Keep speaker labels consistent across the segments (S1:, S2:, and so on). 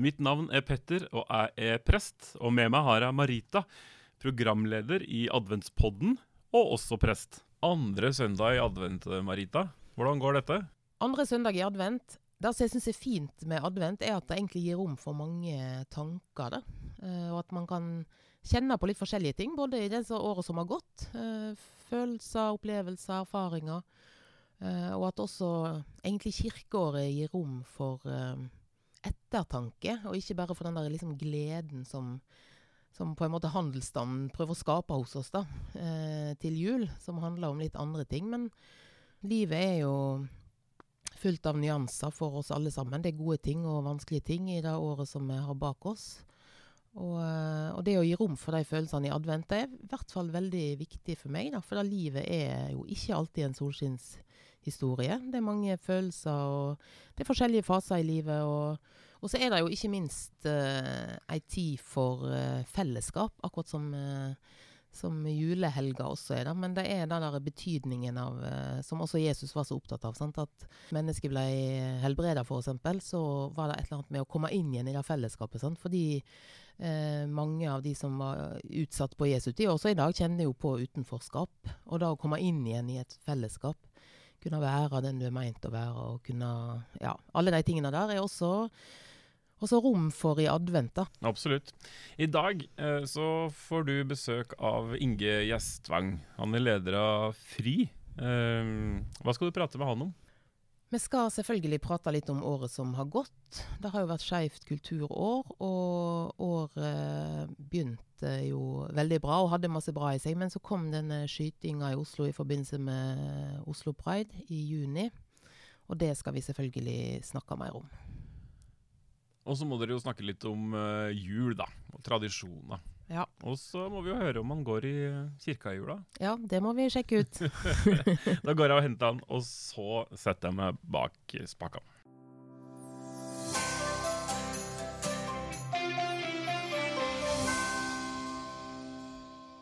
S1: Mitt navn er Petter, og jeg er prest. Og med meg har jeg Marita, programleder i Adventspodden, og også prest. Andre søndag i advent, Marita. Hvordan går dette?
S2: Andre søndag i advent. Det som jeg syns er fint med advent, er at det egentlig gir rom for mange tanker. Da. Eh, og at man kan kjenne på litt forskjellige ting, både i det året som har gått. Eh, følelser, opplevelser, erfaringer. Eh, og at også egentlig kirkeåret gir rom for ettertanke, og ikke bare for den der liksom gleden som, som på en måte handelsstanden prøver å skape hos oss da, eh, til jul, som handler om litt andre ting. Men livet er jo fullt av nyanser for oss alle sammen. Det er gode ting og vanskelige ting i det året som vi har bak oss. Og, eh, og, det å gi rom for de følelsene i advent det er i hvert fall veldig viktig for meg. Da, for da livet er jo ikke alltid en solskinnshistorie. Det er mange følelser, og det er forskjellige faser i livet. og og så er det jo ikke minst uh, ei tid for uh, fellesskap, akkurat som, uh, som julehelga også er det. Men det er den der betydningen av, uh, som også Jesus var så opptatt av. Sant? At mennesket ble helbreda, f.eks., så var det et eller annet med å komme inn igjen i det fellesskapet. Sant? Fordi mange av de som var utsatt på Jesu tid, også i dag kjenner jo på utenforskap. Og da å komme inn igjen i et fellesskap kunne være den du er meint å være, og kunne Ja, alle de tingene der er også også rom for i advent. da.
S1: Absolutt. I dag eh, så får du besøk av Inge Gjestvang. Han er leder av FRI. Eh, hva skal du prate med han om?
S2: Vi skal selvfølgelig prate litt om året som har gått. Det har jo vært Skeivt kulturår, og året begynte jo veldig bra og hadde masse bra i seg. Men så kom denne skytinga i Oslo i forbindelse med Oslo Pride i juni. Og det skal vi selvfølgelig snakke mer om.
S1: Og så må dere jo snakke litt om uh, jul, da. Og tradisjoner.
S2: Ja.
S1: Og så må vi jo høre om han går i kirka i jula.
S2: Ja, det må vi sjekke ut.
S1: da går jeg og henter han, og så setter jeg meg bak spakene.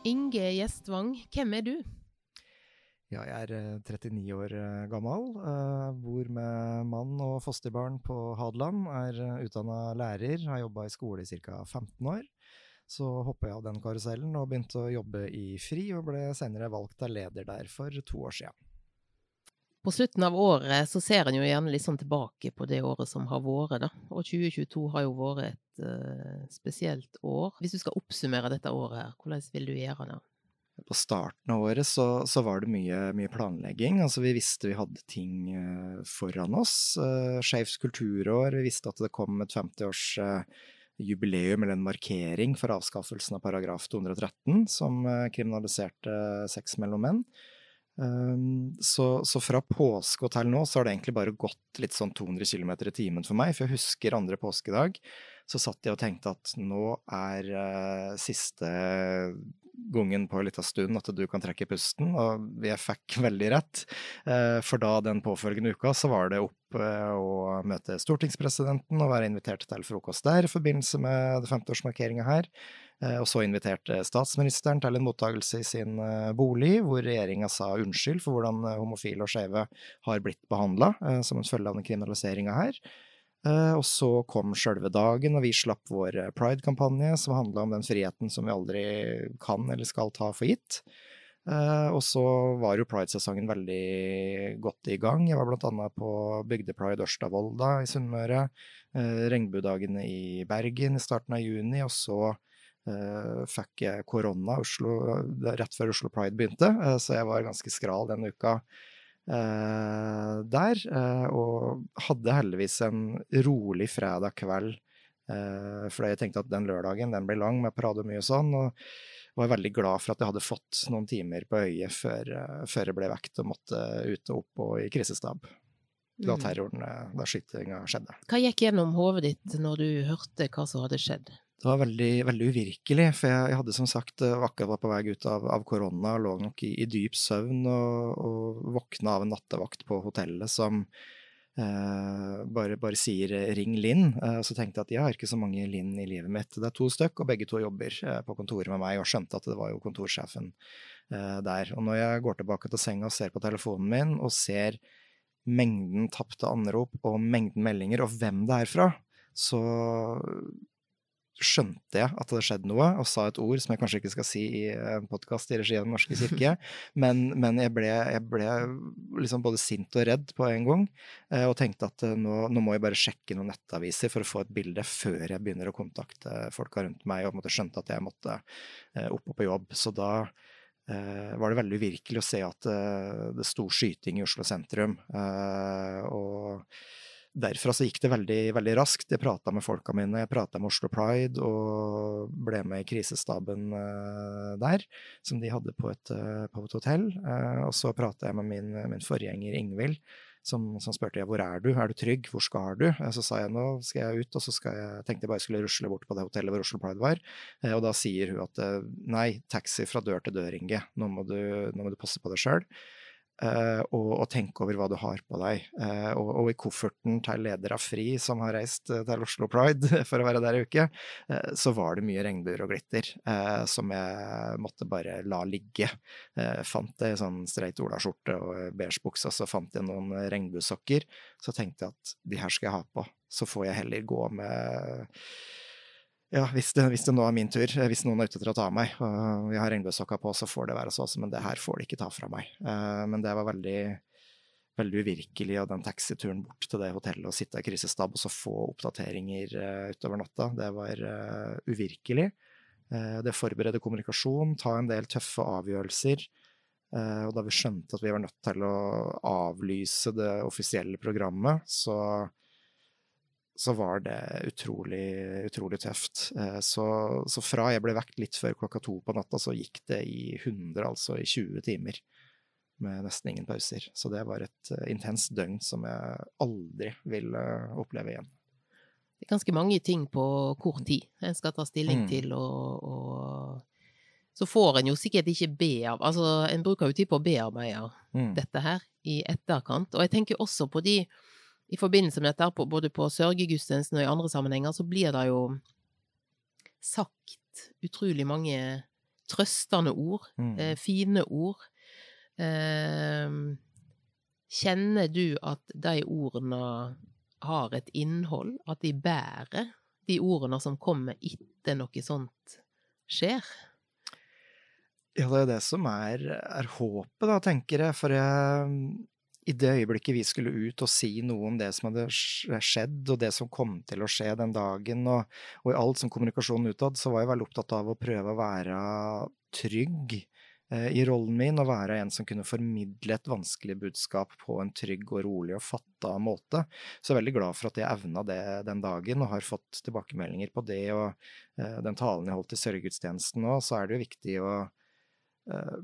S2: Inge Gjestvang, hvem er du?
S3: Ja, jeg er 39 eh, år eh, gammel. Bor med mann og fosterbarn på Hadeland. Er utdanna lærer, har jobba i skole i ca. 15 år. Så hoppa jeg av den karusellen og begynte å jobbe i FRI, og ble senere valgt av leder der for to år siden.
S2: På slutten av året så ser en jo gjerne litt sånn tilbake på det året som har vært, da. Og 2022 har jo vært et uh, spesielt år. Hvis du skal oppsummere dette året her, hvordan vil du gjøre det?
S3: på starten av året så, så var det mye, mye, planlegging. Altså vi visste vi hadde ting uh, foran oss. Uh, Skeivt kulturår, vi visste at det kom et 50-års uh, jubileum eller en markering for avskaffelsen av paragraf 213, som uh, kriminaliserte sex mellom menn. Um, så, så, fra påske og til nå så har det egentlig bare gått litt sånn 200 km i timen for meg. For jeg husker andre påskedag, så satt jeg og tenkte at nå er siste gangen på en liten stund at du kan trekke pusten, og vi fikk veldig rett. Eh, for da den påfølgende uka så var det opp eh, å møte stortingspresidenten og være invitert til frokost der i forbindelse med 50-årsmarkeringa her. Eh, og så inviterte statsministeren til en mottakelse i sin bolig, hvor regjeringa sa unnskyld for hvordan homofile og skeive har blitt behandla som en følge av den kriminaliseringa her. Eh, og så kom sjølve dagen, og vi slapp vår eh, pride-kampanje, som handla om den friheten som vi aldri kan eller skal ta for gitt. Eh, og så var jo pride-sesongen veldig godt i gang. Jeg var blant annet på Bygdepride Ørstavolda i Sunnmøre. Regnbuedagene i Bergen i starten av juni, og så fikk jeg korona Oslo, rett før Oslo Pride begynte, så jeg var ganske skral den uka. Eh, der. Eh, og hadde heldigvis en rolig fredag kveld, eh, for jeg tenkte at den lørdagen den ble lang med parade og mye sånn. og var veldig glad for at jeg hadde fått noen timer på øyet før, før jeg ble vekt og måtte ut og opp og i krisestab. Da mm. terroren, da skytinga skjedde.
S2: Hva gikk gjennom hodet ditt når du hørte hva som hadde skjedd?
S3: Det var veldig, veldig uvirkelig. For jeg, jeg, hadde som sagt eh, akkurat var på vei ut av, av korona, lå nok i, i dyp søvn og, og, våkna av en nattevakt på hotellet som eh, bare, bare, sier eh, 'ring Linn'. Eh, så tenkte jeg at jeg har ikke så mange Linn i livet mitt. Det er to stykk, og begge to jobber eh, på kontoret med meg, og skjønte at det var jo kontorsjefen eh, der. Og når jeg går tilbake til senga og ser på telefonen min, og ser mengden tapte anrop og mengden meldinger, og hvem det er fra, så skjønte jeg at det hadde skjedd noe, og sa et ord som jeg kanskje ikke skal si i en podkast i regi av Den norske kirke, men, men jeg, ble, jeg, ble, liksom både sint og redd på en gang, eh, og tenkte at eh, nå, nå, må jeg bare sjekke noen nettaviser for å få et bilde før jeg begynner å kontakte folka rundt meg, og måtte skjønte at jeg måtte eh, opp og på jobb. Så da var det veldig uvirkelig å se at det sto skyting i Oslo sentrum. og derfra så gikk det veldig, veldig raskt. Jeg prata med folka mine, jeg prata med Oslo Pride og ble med i krisestaben uh, der, som de hadde på et, uh, på et hotell. Uh, og så prata jeg med min, min forgjenger Ingvild, som, som, spurte jeg hvor er du, er du trygg, hvor skal du? Så sa jeg nå skal jeg ut, og så jeg, tenkte jeg bare skulle rusle bort på det hotellet hvor Oslo Pride var. Og da sier hun at nei, taxi fra dør til dør, Inge, nå må du, nå må du passe på deg sjøl. Uh, og, og, tenke over hva du har på deg. Uh, og, og, i kofferten til leder av FRI, som har reist uh, til Oslo Pride for å være der i uke, så var det mye regnbuer og glitter som jeg måtte bare la ligge. fant det i sånn streit olaskjorte og beige bukse, og så fant jeg noen regnbuesokker. Så tenkte jeg at de her skal jeg ha på. Så får jeg heller gå med ja, hvis det, hvis det, nå er min tur, eh, hvis noen er ute etter å ta meg, og jeg har regnbuesokka på, så får det være så, men det her får de ikke ta fra meg. Uh, men det var veldig, veldig uvirkelig og den taxituren bort til det hotellet og sitte i krisestab og så få oppdateringer uh, utover natta. Det var uvirkelig. det forbereder kommunikasjon, ta en del tøffe avgjørelser. og da vi skjønte at vi var nødt til å avlyse det offisielle programmet, så så var det utrolig, utrolig tøft. Eh, så, så, fra jeg ble vekt litt før klokka to på natta, så gikk det i 100, altså i 20 timer. Med nesten ingen pauser. Så det var et uh, intenst døgn som jeg aldri vil oppleve igjen.
S2: Det er ganske mange ting på kort tid en skal ta stilling mm. til, og, og, så får en jo sikkert ikke bearbeide Altså, en bruker jo tid på å bearbeide mm. dette her i etterkant. Og jeg tenker også på de i forbindelse med dette, både på sørgegudstjenesten og i andre sammenhenger, så blir det jo sagt utrolig mange trøstende ord, mm. eh, fine ord. Eh, kjenner du at de ordene har et innhold, at de bærer de ordene som kommer etter noe sånt skjer?
S3: Ja, det er det som er, er håpet, da, tenker jeg. For jeg, i det øyeblikket vi skulle ut og si noe om det som hadde skjedd, og det som kom til å skje den dagen, og, og i alt som kommunikasjon utad, så var jeg veldig opptatt av å prøve å være trygg eh, i rollen min, og være en som kunne formidle et vanskelig budskap på en trygg og rolig og fatta måte. Så jeg er veldig glad for at jeg evna det den dagen, og har fått tilbakemeldinger på det. Og eh, den talen jeg holdt i sørgegudstjenesten nå, så er det jo viktig å eh,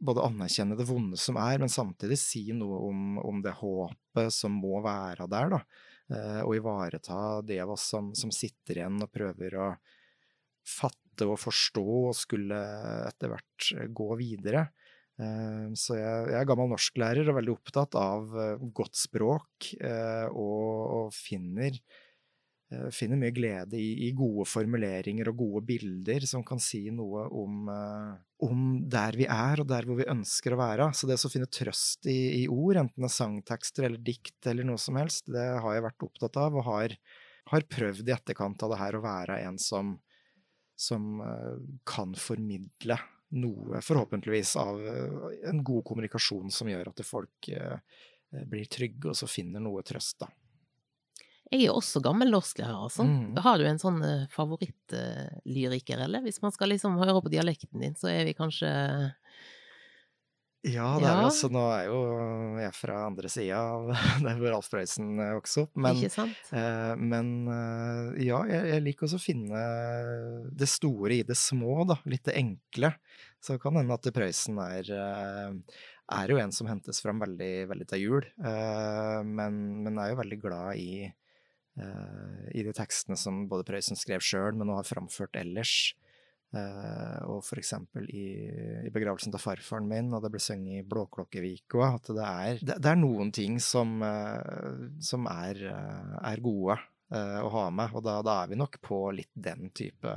S3: både anerkjenne det vonde som er, men samtidig si noe om, om det håpet som må være der, da. Eh, og ivareta de av oss som, som, sitter igjen og prøver å fatte og forstå og skulle etter hvert gå videre. Eh, så jeg, jeg er gammel norsklærer og veldig opptatt av eh, godt språk, og, og finner Eh, finner mye glede i, i, gode formuleringer og gode bilder som kan si noe om, uh, om, der vi er og der hvor vi ønsker å være. Så det å finne trøst i, i, ord, enten det er sangtekster eller dikt eller noe som helst, det har jeg vært opptatt av og har, har prøvd i etterkant av det her å være en som, som uh, kan formidle noe, forhåpentligvis, av en god kommunikasjon som gjør at folk blir trygge og så finner noe trøst, da.
S2: Jeg er også gammel norsklærer, altså. Mm. Har du en sånn uh, favorittlyriker, eller? Hvis man skal liksom høre på dialekten din, så er vi kanskje
S3: ja, det er jo også, nå er jo jeg fra andre sida av der hvor Alf Prøysen eh, vokste opp. Men,
S2: Ikke sant?
S3: Eh, men eh, ja, jeg, jeg, liker også å finne det store i det små, da. Litt det enkle. Så kan hende at Prøysen er, eh, er jo en som hentes fram veldig, veldig til jul. Eh, men, men er jo veldig glad i Eh, i de tekstene som både Prøysen skrev sjøl, men nå har framført ellers. Uh, og eksempel i, i, begravelsen til farfaren min, og det ble sunget i Blåklokkevika, at det er, det, er, noen ting som, uh, som er, uh, er gode å ha med, og da, da, er vi nok på litt den type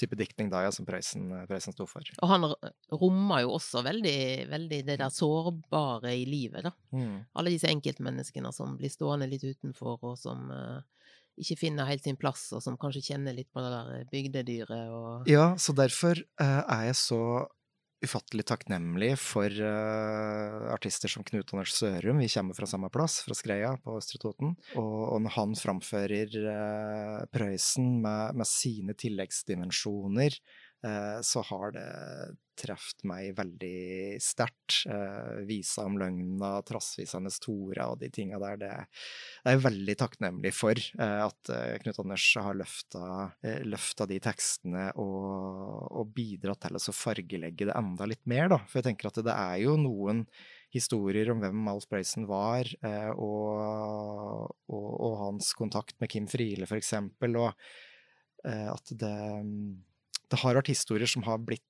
S3: type diktning da, ja, som Prøysen, Prøysen sto for.
S2: Og han rommer jo også veldig, veldig det der sårbare i livet, da. Mm. Alle disse enkeltmenneskene som blir stående litt utenfor, og som uh, ikke finner helt sin plass, og som kanskje kjenner litt på det der bygdedyret og
S3: Ja, så derfor uh, er jeg så ufattelig takknemlig for uh, artister som Knut Anders Sørum. Vi kommer fra samme plass, fra Skreia på Østre Toten. Og, og, når han framfører uh, Prøysen med, med, sine tilleggsdimensjoner, uh, så har det truffet meg veldig sterkt. Eh, visa om løgna, trassvisende store og de tinga der. Det, det, er jeg veldig takknemlig for eh, at eh, Knut Anders har løfta, eh, de tekstene og, og, bidratt til å fargelegge det enda litt mer, da. For jeg tenker at det, er jo noen historier om hvem Alf Prøysen var, eh, og, og, og, hans kontakt med Kim Friele, for eksempel, eh, at det det har vært historier som har blitt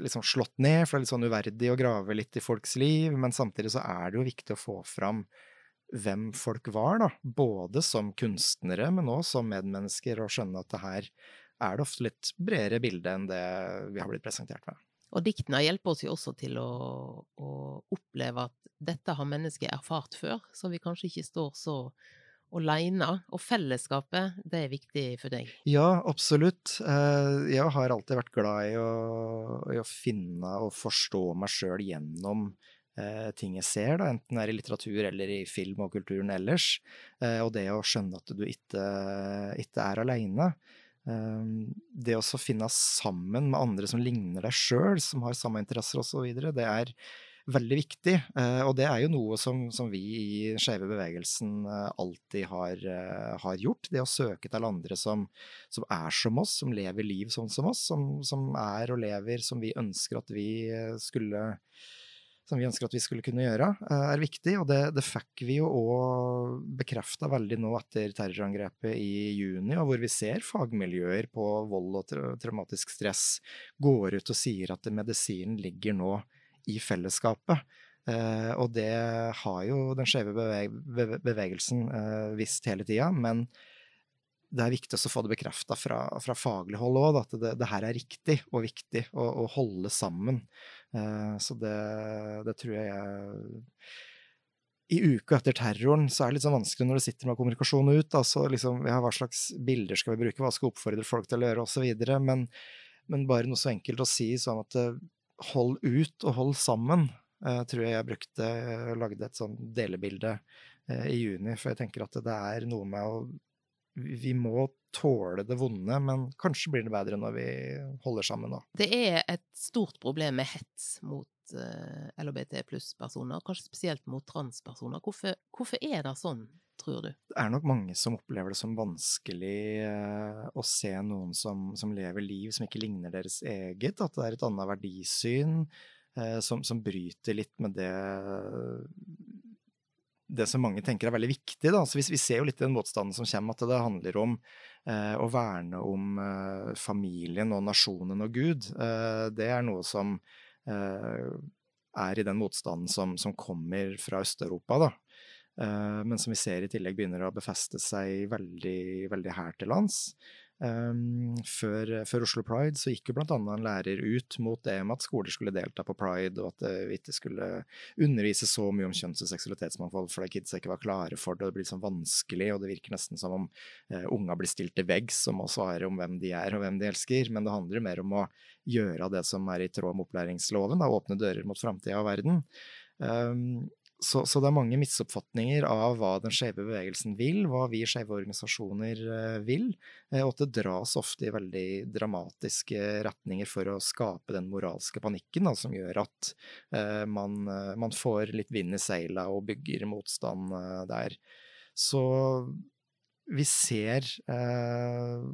S3: liksom slått ned, for det er litt sånn uverdig å grave litt i folks liv. Men samtidig så er det jo viktig å få fram hvem folk var, da. Både som kunstnere, men òg som medmennesker, og skjønne at det her er det ofte litt bredere bilde enn det vi har blitt presentert med.
S2: Og diktene hjelper oss jo også til å, å oppleve at dette har mennesket erfart før, så vi kanskje ikke står så aleine. Og fellesskapet, det er viktig for deg?
S3: Ja, absolutt. Eh, jeg har alltid vært glad i å, å finne og forstå meg sjøl gjennom eh, ting jeg ser, da, enten det er i litteratur eller i film og kulturen ellers. Eh, og det å skjønne at du ikke, ikke er aleine. Det å finne sammen med andre som ligner deg sjøl, som har samme interesser osv., det er veldig viktig. Eh, og det er jo noe som, som vi i den skeive bevegelsen eh, alltid har, eh, har, gjort. Det å søke til andre som, som, er som oss, som lever liv sånn som oss. Som, som, er og lever som vi ønsker at vi skulle som vi ønsker at vi skulle kunne gjøre, er viktig. Og det, det fikk vi jo òg bekrefta veldig nå etter terrorangrepet i juni, og hvor vi ser fagmiljøer på vold og traumatisk stress går ut og sier at medisinen ligger nå i fellesskapet. Eh, og det har jo den skjeve beveg bevegelsen eh, visst hele tida, men det er viktig å få det bekrefta fra, fra, faglig hold òg, at det, det, her er riktig og viktig å, å holde sammen. Eh, så det, det, tror jeg i uka etter terroren så er det litt sånn vanskelig når du sitter med kommunikasjon ut. altså liksom, ja, Hva slags bilder skal vi bruke, hva skal vi oppfordre folk til å gjøre, osv. Men, men bare noe så enkelt å si sånn at hold ut og hold sammen, uh, tror jeg jeg brukte uh, Lagde et sånn delebilde uh, i juni, for jeg tenker at det er noe med å Vi må tåle det vonde, men kanskje blir det bedre når vi holder sammen da.
S2: Det er et stort problem med hets mot LHBT pluss-personer, kanskje spesielt mot transpersoner. Hvorfor, hvorfor er det sånn? Tror du?
S3: Det er nok mange som opplever det som vanskelig eh, å se noen som, som, lever liv som ikke ligner deres eget. At det er et annet verdisyn eh, som, som, bryter litt med det det som mange tenker er veldig viktig. Da. Så vi, ser jo litt i den motstanden som kommer, at det handler om eh, å verne om eh, familien og nasjonen og Gud. Det er noe som er i den motstanden som, som kommer fra Øst-Europa. da. Eh, men som vi ser i tillegg begynner å befeste seg veldig, veldig her til lands. Um, før, før, Oslo Pride så gikk jo bl.a. en lærer ut mot det med at skoler skulle delta på pride, og at vi ikke skulle undervise så mye om kjønns- og seksualitetsmangfold fordi kidsa ikke var klare for det. og Det blir sånn vanskelig, og det virker nesten som om uh, unga blir stilt til veggs og å svare om hvem de er og hvem de elsker. Men det handler jo mer om å gjøre det som er i tråd med opplæringsloven, da, åpne dører mot framtida og verden. Um, så, så, det er mange misoppfatninger av hva den skeive bevegelsen vil, hva vi skeive organisasjoner eh, vil, eh, og at det dras ofte i veldig dramatiske retninger for å skape den moralske panikken da, som gjør at uh, man, man, får litt vind i seila og bygger motstand uh, der. Så vi ser uh,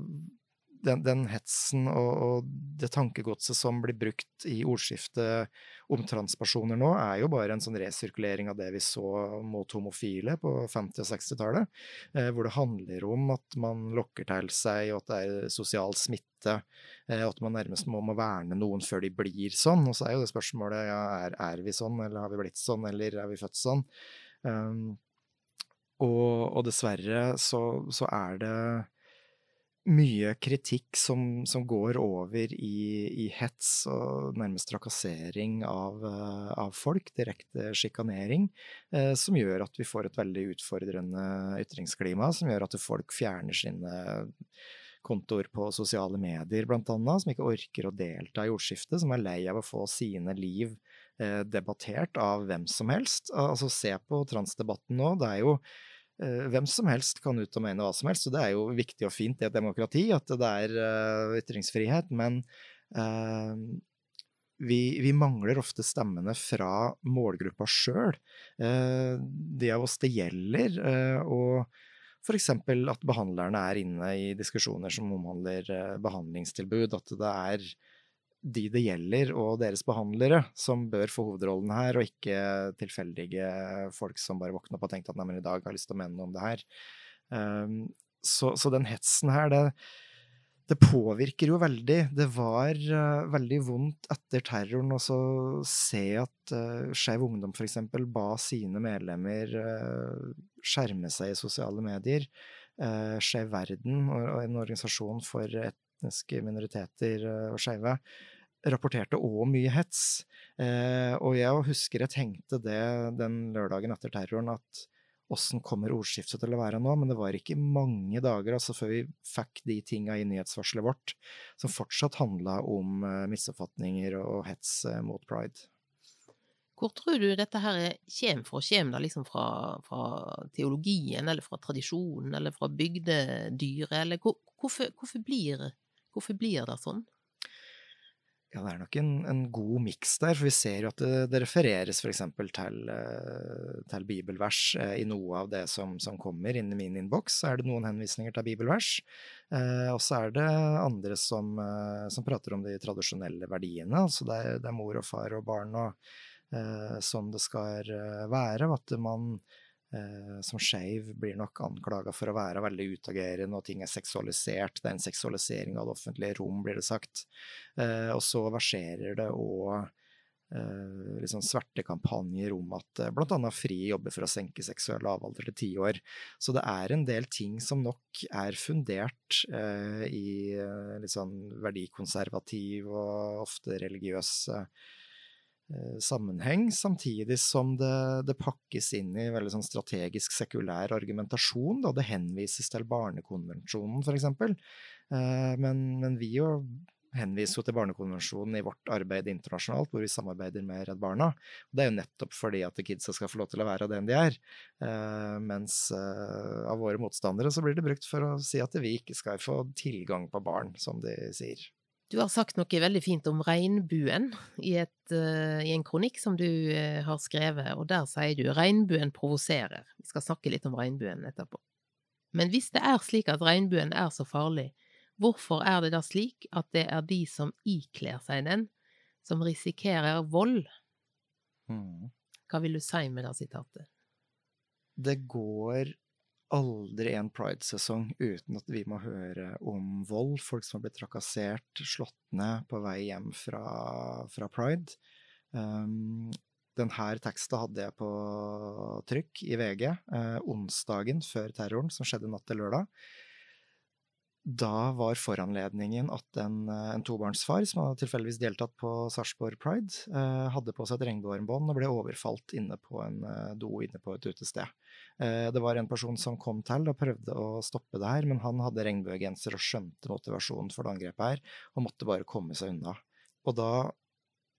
S3: den, den hetsen og, og, det tankegodset som blir brukt i ordskiftet om transpersoner nå, er jo bare en sånn resirkulering av det vi så mot homofile på 50- og 60-tallet. Eh, hvor det handler om at man lokker til seg, og at det er sosial smitte. Eh, at man nærmest må, må, verne noen før de blir sånn. Og så er jo det spørsmålet ja, er, er vi sånn, eller har vi blitt sånn, eller er vi født sånn? Um, og, og, dessverre så, så er det mye kritikk som, som går over i, i, hets og nærmest trakassering av, uh, av folk, direkte sjikanering, eh, som gjør at vi får et veldig utfordrende ytringsklima, som gjør at folk fjerner sine kontoer på sosiale medier, blant annet, som ikke orker å delta i ordskiftet, som er lei av å få sine liv eh, debattert av hvem som helst. Altså, se på transdebatten nå, det er jo Eh, hvem som helst kan ut og mene hva som helst, og det er jo viktig og fint i et demokrati at det er uh, ytringsfrihet, men uh, vi, vi, mangler ofte stemmene fra målgruppa sjøl. Uh, de av oss det gjelder, og f.eks. at behandlerne er inne i diskusjoner som omhandler behandlingstilbud, at det er de det gjelder og deres behandlere som bør få hovedrollen her, og ikke tilfeldige folk som bare våkner opp og tenker at nei, men i dag har jeg lyst til å mene noe om det her. Um, så, så, den hetsen her, det, det, påvirker jo veldig. Det var uh, veldig vondt etter terroren å se at uh, Skeiv Ungdom f.eks. ba sine medlemmer uh, skjerme seg i sosiale medier. Uh, Skeiv Verden, og en organisasjon for etniske minoriteter og skeive, rapporterte òg mye hets. Eh, og jeg husker jeg tenkte det den lørdagen etter terroren, at åssen kommer ordskiftet til å være nå? Men det var ikke mange dager altså, før vi fikk de tinga i nyhetsvarselet vårt som fortsatt handla om eh, misoppfatninger og hets eh, mot pride.
S2: Hvor tror du dette her kommer fra? Kommer det liksom fra, fra, teologien, eller fra tradisjonen, eller fra bygdedyret, eller hvor, hvorfor, hvorfor, blir, hvorfor blir det sånn?
S3: Ja, det er nok en, en god miks der, for vi ser jo at det, det refereres f.eks. Til, eh, til bibelvers eh, i noe av det som, som kommer inn i min innboks. Så er det noen henvisninger til bibelvers, eh, og så er det andre som, som, prater om de tradisjonelle verdiene. Altså det er, det er mor og far og barn og sånn det skal være. og at man som skeiv blir nok anklaga for å være veldig utagerende, og ting er seksualisert. Det er en seksualisering av det offentlige rom, blir det sagt. Eh, og så verserer det òg eh, liksom svertekampanjer om at eh, bl.a. FRI jobber for å senke seksuell lavalder til ti år. Så det er en del ting som nok er fundert eh, i eh, litt sånn verdikonservativ og ofte religiøs eh, Eh, sammenheng, samtidig som det, det, pakkes inn i veldig sånn strategisk sekulær argumentasjon. Da. Det henvises til Barnekonvensjonen, f.eks. Eh, men, men vi jo henviser jo til Barnekonvensjonen i vårt arbeid internasjonalt, hvor vi samarbeider med Redd Barna. Det er jo nettopp fordi at kidsa skal få lov til å være den de er. Eh, mens eh, av våre motstandere så blir det brukt for å si at vi ikke skal få tilgang på barn, som de sier.
S2: Du har sagt noe veldig fint om regnbuen i, et, uh, i en kronikk som du uh, har skrevet, og der sier du regnbuen provoserer. Vi skal snakke litt om regnbuen etterpå. Men hvis det er slik at regnbuen er så farlig, hvorfor er det da slik at det er de som ikler seg den, som risikerer vold? Mm. Hva vil du si med det sitatet?
S3: Det går aldri en Pride-sesong uten at vi må høre om vold. Folk som har blitt trakassert, slått ned på vei hjem fra, fra Pride. Um, denne teksten hadde jeg på trykk i VG eh, onsdagen før terroren, som skjedde natt til lørdag. Da var foranledningen at en, eh, en tobarnsfar som hadde tilfeldigvis deltatt på Sarpsborg Pride, eh, hadde på seg et regnbuearmbånd og ble overfalt inne på en eh, do inne på et utested. Eh, det var en person som kom til og prøvde å stoppe det her, men han hadde regnbuegenser og skjønte motivasjonen for det angrepet her, og måtte bare komme seg unna. Og da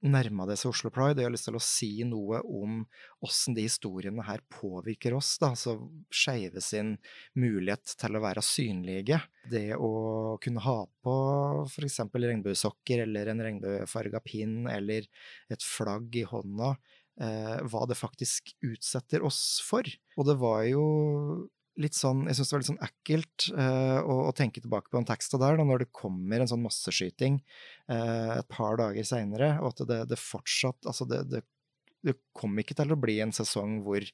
S3: nærma det seg Oslo Pride, og jeg har lyst til å si noe om åssen de historiene her påvirker oss. da, altså Skeive sin mulighet til å være synlige. Det å kunne ha på f.eks. regnbuesokker eller en regnbuefarga pinn eller et flagg i hånda, eh, hva det faktisk utsetter oss for. Og det var jo litt sånn, jeg syns det var litt sånn ekkelt uh, å, å, tenke tilbake på den teksta der, da, når det kommer en sånn masseskyting uh, et par dager seinere, og at det, det, fortsatt Altså, det, det, det, kom ikke til å bli en sesong hvor,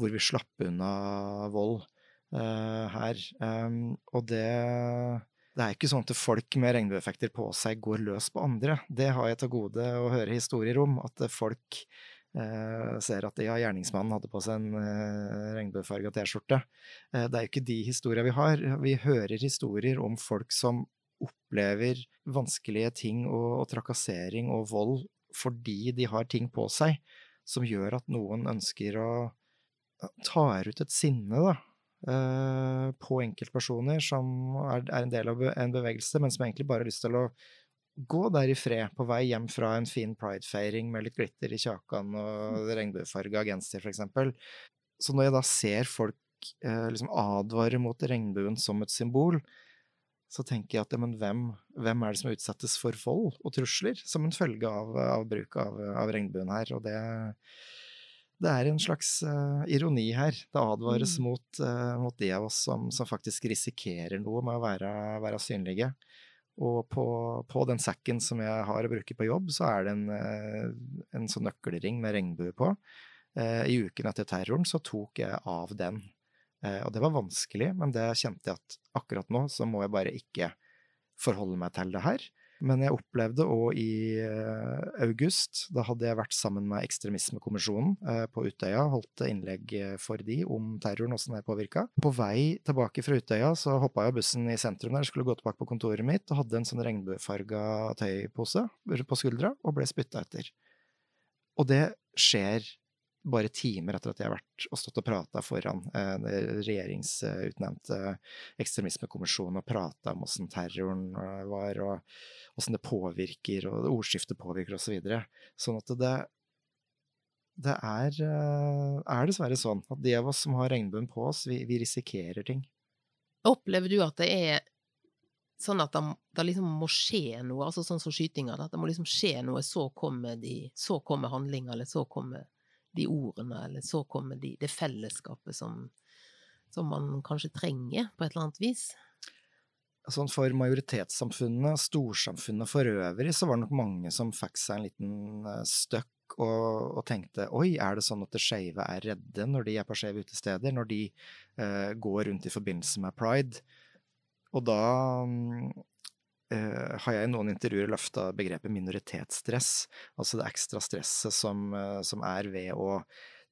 S3: hvor vi slapp unna vold uh, her. Um, og det det er ikke sånn at folk med regnbueeffekter på seg går løs på andre. Det har jeg til gode å høre historier om. At folk eh, ser at ja, gjerningsmannen hadde på seg en uh, regnbuefarga T-skjorte. Uh, det er jo ikke de historiene vi har. Vi hører historier om folk som opplever vanskelige ting og, og trakassering og vold fordi de har ting på seg som gjør at noen ønsker å ta ut et sinne, da, Uh, på enkeltpersoner som er, er, en del av en bevegelse, men som egentlig bare har lyst til å gå der i fred, på vei hjem fra en fin pridefeiring med litt glitter i kjakan og regnbuefarga genser, f.eks. Så når jeg da ser folk eh, liksom advare mot regnbuen som et symbol, så tenker jeg at men hvem, hvem, er det som utsettes for vold og trusler som en følge av, av bruk av, av, regnbuen her? Og det, det er en slags uh, ironi her. Det advares mm. mot, uh, mot, de av oss som, som, faktisk risikerer noe med å være, være synlige. Og på, på, den sekken som jeg har å bruke på jobb, så er det en, uh, en sånn nøkkelring med regnbue på. I uken etter terroren så tok jeg av den. Og det var vanskelig, men det kjente jeg at akkurat nå så må jeg bare ikke forholde meg til det her. Men jeg opplevde òg i uh, august, da hadde jeg vært sammen med Ekstremismekommisjonen uh, på Utøya, holdt innlegg eh, for de om terroren, åssen det påvirka. På vei tilbake fra Utøya så hoppa jeg av bussen i sentrum der, skulle gå tilbake på kontoret mitt og hadde en sånn regnbuefarga tøypose på skuldra og ble spytta etter. Og det skjer bare timer etter at jeg har vært og stått og prata foran en eh, regjeringsutnevnt ekstremismekommisjon og prata om åssen terroren eh, var, og åssen det påvirker, og ordskiftet påvirker, osv. Så videre. sånn at det, det er, eh, er, dessverre sånn at de av oss som har regnbuen på oss, vi, vi risikerer ting.
S2: Opplever du at det er sånn at det, liksom må skje noe, altså sånn som skytinga, at det må liksom skje noe, så kommer de, kommer handlinga, eller så kommer de ordene, eller så kommer de, det fellesskapet som, som man kanskje trenger, på et eller annet vis.
S3: Sånn for majoritetssamfunnet, storsamfunnet for øvrig, så var det nok mange som fikk seg en liten eh, støkk og, og, tenkte oi, er det sånn at det skeive er redde når de er på skeive utesteder, når de uh, går rundt i forbindelse med pride? Og da uh, har jeg i noen intervjuer løfta begrepet minoritetsstress, altså det ekstra stresset som, uh, som er ved å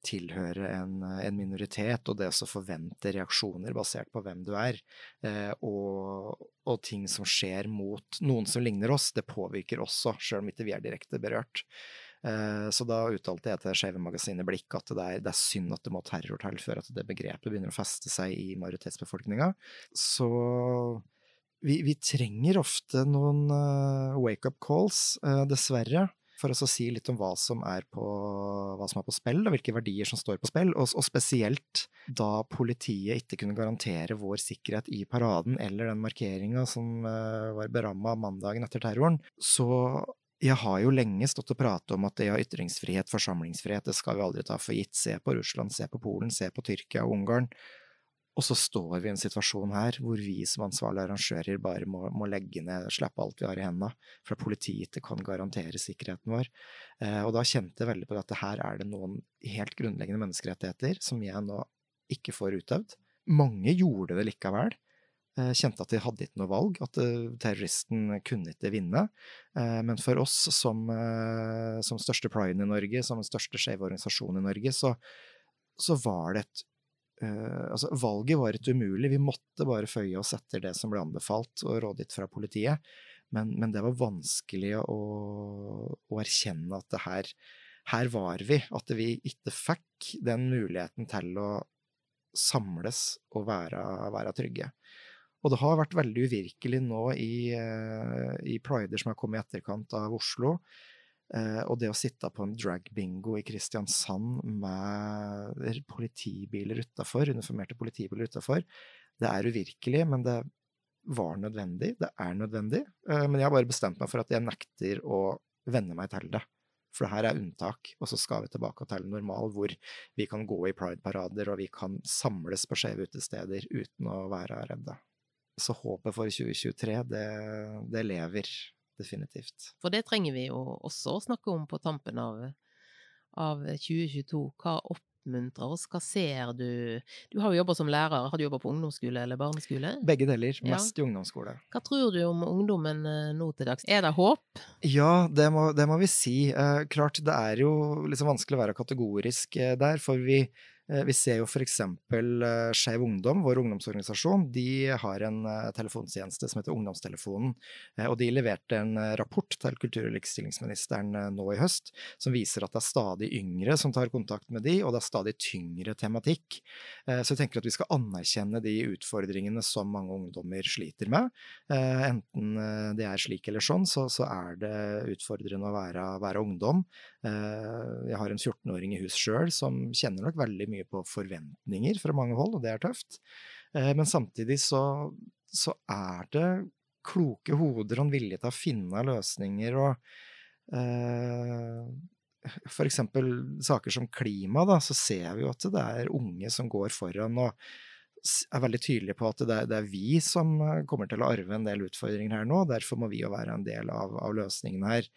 S3: tilhøre en, en, minoritet, og det å forvente reaksjoner basert på hvem du er, eh, og, og, ting som skjer mot noen som ligner oss, det påvirker også, sjøl om ikke vi er direkte berørt. Eh, så da uttalte jeg til Skeive Magasinet Blikk at det er, det er, synd at det må terror til før at det begrepet begynner å feste seg i majoritetsbefolkninga. Så vi, vi, trenger ofte noen uh, wake-up calls, uh, dessverre, for å si litt om hva som er på, som er på spill, og hvilke verdier som står på spill. Og, og, spesielt da politiet ikke kunne garantere vår sikkerhet i paraden eller den markeringa som uh, var beramma mandagen etter terroren. Så jeg har jo lenge stått og pratet om at det å ytringsfrihet, forsamlingsfrihet, det skal vi aldri ta for gitt. Se på Russland, se på Polen, se på Tyrkia og Ungarn. Og så står vi i en situasjon her hvor vi som ansvarlige arrangører bare må, må legge ned, slippe alt vi har i hendene, for politiet kan garantere sikkerheten vår. Eh, og da kjente jeg veldig på at her er det noen helt grunnleggende menneskerettigheter som jeg nå ikke får utøvd. Mange gjorde det likevel. Eh, kjente at de hadde ikke noe valg, at uh, terroristen kunne ikke vinne. Eh, men for oss som, eh, som største priden i Norge, som den største skeive organisasjonen i Norge, så, så var det et Uh, altså, valget var et umulig, vi måtte bare føye oss etter det som ble anbefalt og rådgitt fra politiet. Men, men, det var vanskelig å, å erkjenne at her, her var vi. At vi ikke fikk den muligheten til å samles og være, være trygge. Og det har vært veldig uvirkelig nå i, uh, i prider som har kommet i etterkant av Oslo. Uh, og det å sitte på en drag-bingo i Kristiansand med politibiler utafor, uniformerte politibiler utafor, det er uvirkelig, men det var nødvendig. Det er nødvendig. Uh, men jeg har bare bestemt meg for at jeg nekter å venne meg til det. For det her er unntak, og så skal vi tilbake til normal, hvor vi kan gå i pride-parader og vi kan samles på skjeve utesteder uten å være redde. Så håpet for 2023, det, det lever definitivt.
S2: For det trenger vi jo også å snakke om på tampen av, av 2022. Hva oppmuntrer oss? Hva ser du? Du har jo jobba som lærer. Har du jobba på ungdomsskole eller barneskole?
S3: Begge deler.
S2: Ja.
S3: Mest i ungdomsskole.
S2: Hva tror du om ungdommen eh, nå til dags? Er det håp?
S3: Ja, det må, det må vi si. Eh, klart, det er jo liksom vanskelig å være kategorisk eh, der, for vi, vi ser jo eksempel eh, Skeiv Ungdom, vår ungdomsorganisasjon, de har en eh, telefontjeneste som heter Ungdomstelefonen. Eh, og de leverte en eh, rapport til kultur- og likestillingsministeren eh, nå i høst, som viser at det er stadig yngre som tar kontakt med de, og det er stadig tyngre tematikk. Eh, Så jeg tenker at vi skal anerkjenne de utfordringene som mange ungdommer sliter med. Eh, Enten eh, det er slik eller sånn, så, er det utfordrende å være, være ungdom. Eh, Jeg har en 14-åring i hus sjøl som kjenner nok veldig mye på forventninger fra mange hold, og det er tøft. Eh, Men samtidig så, så er det kloke hoder og en vilje til å finne løsninger og eh, for eksempel saker som klima, da, så ser vi jo at det er unge som går foran og er veldig tydelige på at det er, det er vi som eh, kommer til å arve en del utfordringer her nå. Derfor må vi jo være en del av, av løsningen her.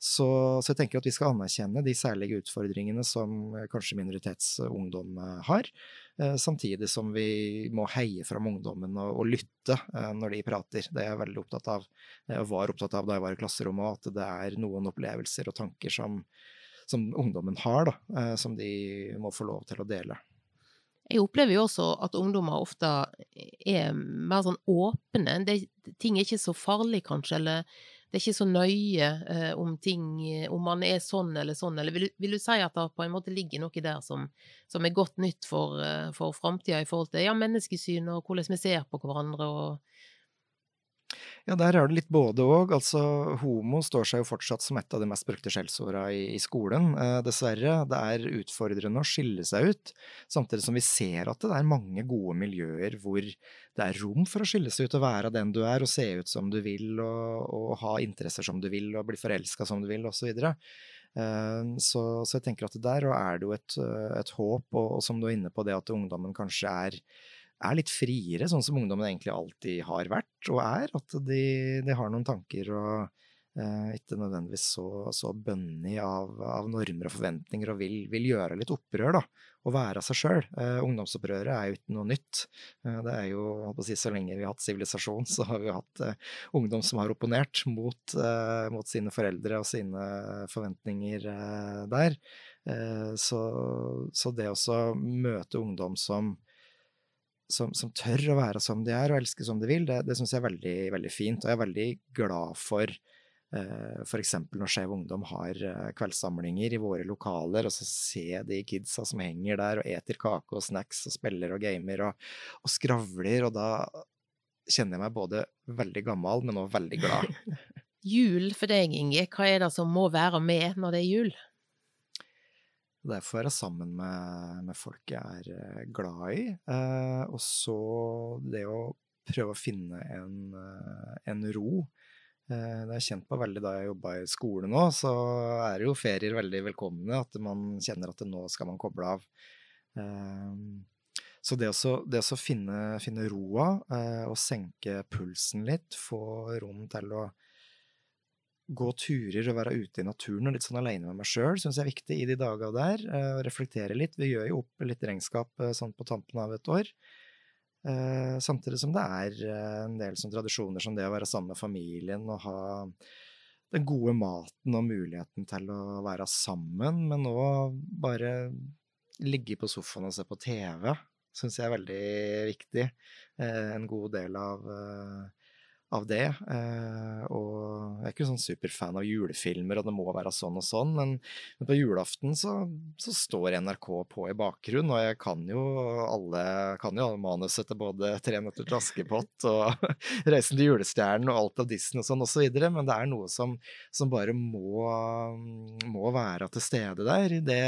S3: Så, så jeg tenker at vi skal anerkjenne de særlige utfordringene som eh, kanskje minoritetsungdom eh, har. eh, Samtidig som vi må heie fram ungdommen og, og lytte når de prater. Det er jeg veldig opptatt av, og var opptatt av da jeg var i klasserommet, at det er noen opplevelser og tanker som, som ungdommen har, da, som de må få lov til å dele.
S2: Jeg opplever jo også at ungdommer ofte er mer sånn åpne. Det, ting er ikke så farlig, kanskje, eller det er ikke så nøye eh, om ting Om man er sånn eller sånn, eller vil, vil du si at det på en måte ligger noe der som, som er godt nytt for, eh, for framtida i forhold til ja, menneskesyn og hvordan vi ser på hverandre og
S3: Ja, der er det litt både òg. Altså, homo står seg jo fortsatt som et av de mest brukte skjellsorda i, i skolen, eh, dessverre. Det er utfordrende å skille seg ut, samtidig som vi ser at det er mange gode miljøer hvor det er rom for å skille seg ut og være den du er, og se ut som du vil, og, og ha interesser som du vil, og bli forelska som du vil, osv. Eh, Så, så jeg tenker at der er det jo et, et håp, og, og som du er inne på, det at ungdommen kanskje er er litt friere, sånn som ungdommen egentlig alltid har vært og er. At de, de har noen tanker og eh, ikke nødvendigvis så, så bønnig av, av normer og forventninger og vil, vil gjøre litt opprør, da. Og være seg sjøl. Eh, ungdomsopprøret er jo ikke noe nytt. Eh, det er jo, holdt på å si, så lenge vi har hatt sivilisasjon, så har vi hatt eh, ungdom som har opponert mot, eh, mot sine foreldre og sine forventninger eh, der. Så, så det å møte ungdom som som, som tør å være som de er og elske som de vil, det, det syns jeg er veldig, veldig fint. Og jeg er veldig glad for eh, f.eks. når Skeiv Ungdom har eh, kveldssamlinger i våre lokaler, og så ser de kidsa som henger der og eter kake og snacks og spiller og gamer og, og skravler, og da kjenner jeg meg både veldig gammel, men også veldig glad.
S2: Jul for deg, Inge, hva er det som må være med når det er jul?
S3: Derfor være sammen med, med folk jeg er eh, glad i. Eh, og så det å prøve å finne en, eh, en ro. Eh, det jeg kjent på veldig da jeg jobba i skole nå, så er jo ferier veldig velkomne. At man kjenner at nå skal man koble av. Eh, så det å finne, finne roa eh, og senke pulsen litt, få rom til å gå turer og være ute i naturen og litt sånn aleine med meg sjøl, syns jeg er viktig i de daga der. Og reflektere litt. Vi gjør jo opp litt regnskap eh, sånn på tampen av et år. Eh, Samtidig som det er en del sånn tradisjoner som det å være sammen med familien og ha den gode maten og muligheten til å være sammen, men òg bare ligge på sofaen og se på TV, syns jeg er veldig viktig. En god del av av det. Eh, og jeg er ikke sånn superfan av julefilmer, og det må være sånn og sånn, men, på julaften så, så står NRK på i bakgrunnen, og jeg kan jo alle, kan jo manuset til både Tre nøtter til Askepott og Reisen til julestjernen og alt av Disney og sånn og så videre, men det er noe som, som bare må, må være til stede der. Det,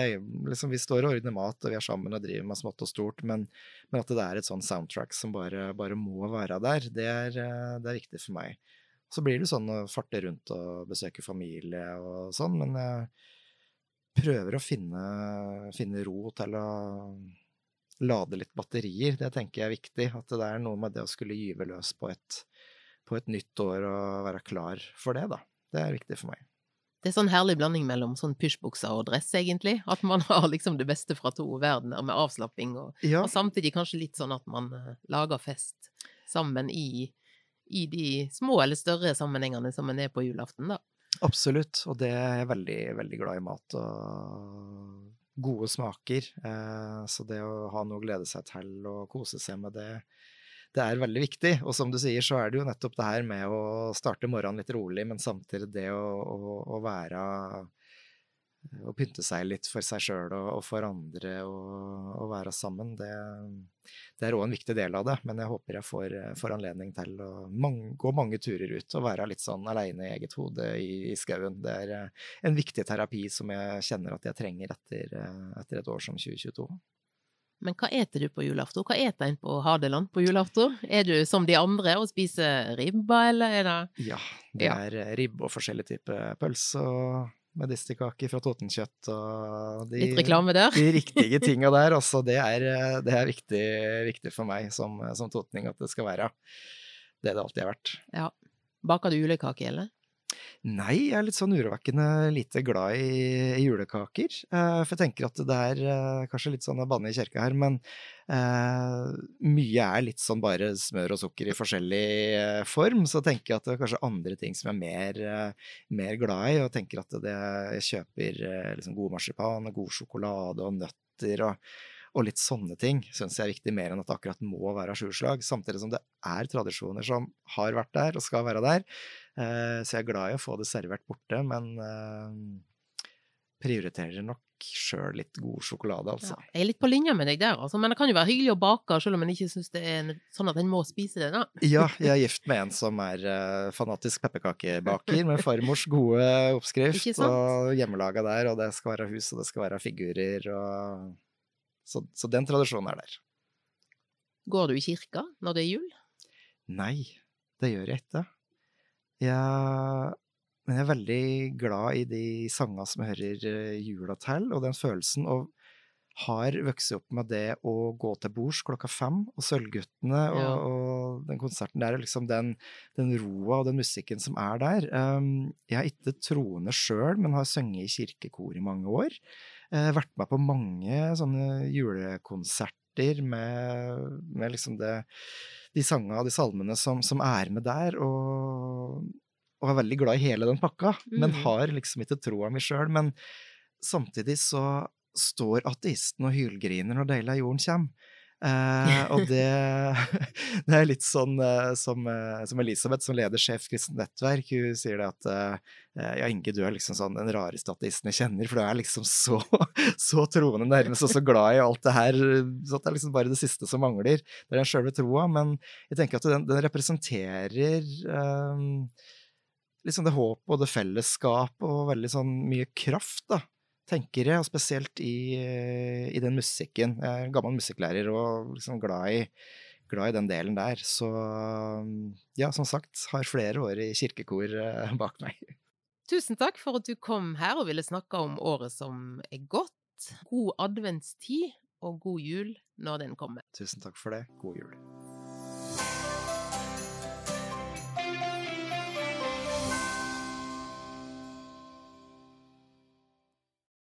S3: liksom, vi står og ordner mat, og vi er sammen og driver med smått og stort, men, men at det er et sånn soundtrack som bare, bare må være der, det er, eh, det er viktig for meg. Så blir det sånn å farte rundt og besøke familie og sånn, men jeg prøver å finne, finne ro til å lade litt batterier. Det tenker jeg er viktig. At det er noe med det å skulle gyve løs på et, på et nytt år og være klar for det, da. Det er viktig for meg.
S2: Det er sånn herlig blanding mellom sånn pysjbukser og dress, egentlig. At man har liksom det beste fra to verdener, med avslapping og,
S3: Ja,
S2: og samtidig kanskje litt sånn at man eh, lager fest sammen i, i de små eller større sammenhengene som en er på julaften, da.
S3: absolutt. Og det er jeg veldig, veldig glad i mat og gode smaker. Eh, så det å ha noe å glede seg til og kose seg med det, det er veldig viktig. Og som du sier, så er det jo nettopp det her med å starte morgenen litt rolig, men samtidig det å, å, å være Å pynte seg litt for seg sjøl og, og, for andre og, og være sammen. Det, det er òg en viktig del av det. Men jeg håper jeg får, får anledning til å mange, gå mange turer ut og være litt sånn aleine i eget hode i, i skauen. Det er en viktig terapi som jeg kjenner at jeg trenger etter, etter et år som 2022.
S2: Men hva eter du på julaften? Hva eter en på Hadeland på julaften? Er du som de andre og spiser ribba, eller er det
S3: Ja, det
S2: Ja.
S3: er eh, ribbe og forskjellige typer pølse og medisterkaker fra Totenkjøtt og de,
S2: litt reklame der?
S3: de riktige tinga der. Altså, det er, eh, det er viktig, viktig for meg som, som totning at det skal være det det alltid har vært.
S2: Ja. Baker du julekake, eller?
S3: Nei, jeg er litt sånn urovekkende lite glad i, i julekaker. Uh, for jeg tenker at det er uh, kanskje litt sånn å banne i kirka her, men uh, mye er litt sånn bare smør og sukker i forskjellig form. Så tenker jeg at det er kanskje andre ting som jeg er mer, mer glad i, og tenker at det, jeg kjøper liksom god marsipan og god sjokolade og nøtter og og litt sånne ting syns jeg er viktig, mer enn at det akkurat må være sju slag. Samtidig som det er tradisjoner som har vært der og skal være der. Eh, så jeg er glad i å få det servert borte, men eh, prioriterer nok sjøl litt god sjokolade, altså.
S2: Ja. Jeg er litt på linje med deg der, altså. Men det kan jo være hyggelig å bake, selv om en ikke syns det er sånn at en må spise det, da.
S3: Ja, jeg er gift med en som er uh, fanatisk pepperkakebaker, med farmors gode oppskrift og hjemmelaga der, og det skal være hus, og det skal være figurer, og så, så den tradisjonen er der.
S2: Går du i kirka når det er jul?
S3: Nei, det gjør jeg ikke. Jeg, men jeg er veldig glad i de sangene som hører eh, jula til, og den følelsen, og har vokst opp med det å gå til bords klokka fem, og Sølvguttene og,
S2: Ja.
S3: og den konserten der, og liksom den, den roa og den musikken som er der. Um, jeg er ikke troende sjøl, men har sunget i kirkekor i mange år. Eh, vært med på mange sånne julekonserter med, med liksom det de sangene og de salmene som, som er med der, og, og er veldig glad i hele den pakka, men
S2: Mhm.
S3: har liksom ikke troa mi sjøl. Men samtidig så står ateisten og hylgriner når Deilig av jorden kommer. Eh, og det, det er litt sånn eh, som, eh, som Elisabeth, som leder Sjef kristent nettverk, hun sier det at ja, Inge, du er liksom sånn den rareste ateisten jeg kjenner, for du er liksom så, så troende nærmest, og så glad i alt det her, så det er liksom bare det siste som mangler. Det er den sjølve troa, men jeg tenker at den, den representerer eh, liksom det håp og det fellesskap og veldig sånn mye kraft, da tenker jeg, og spesielt i, i den musikken. Jeg er gammel musikklærer og liksom glad i, glad i den delen der. Så ja, som sagt, har flere år i kirkekor eh, bak meg.
S2: Tusen takk for at du kom her og ville snakke om året som er gått. God adventstid og god jul når den kommer.
S3: Tusen takk for det. God jul.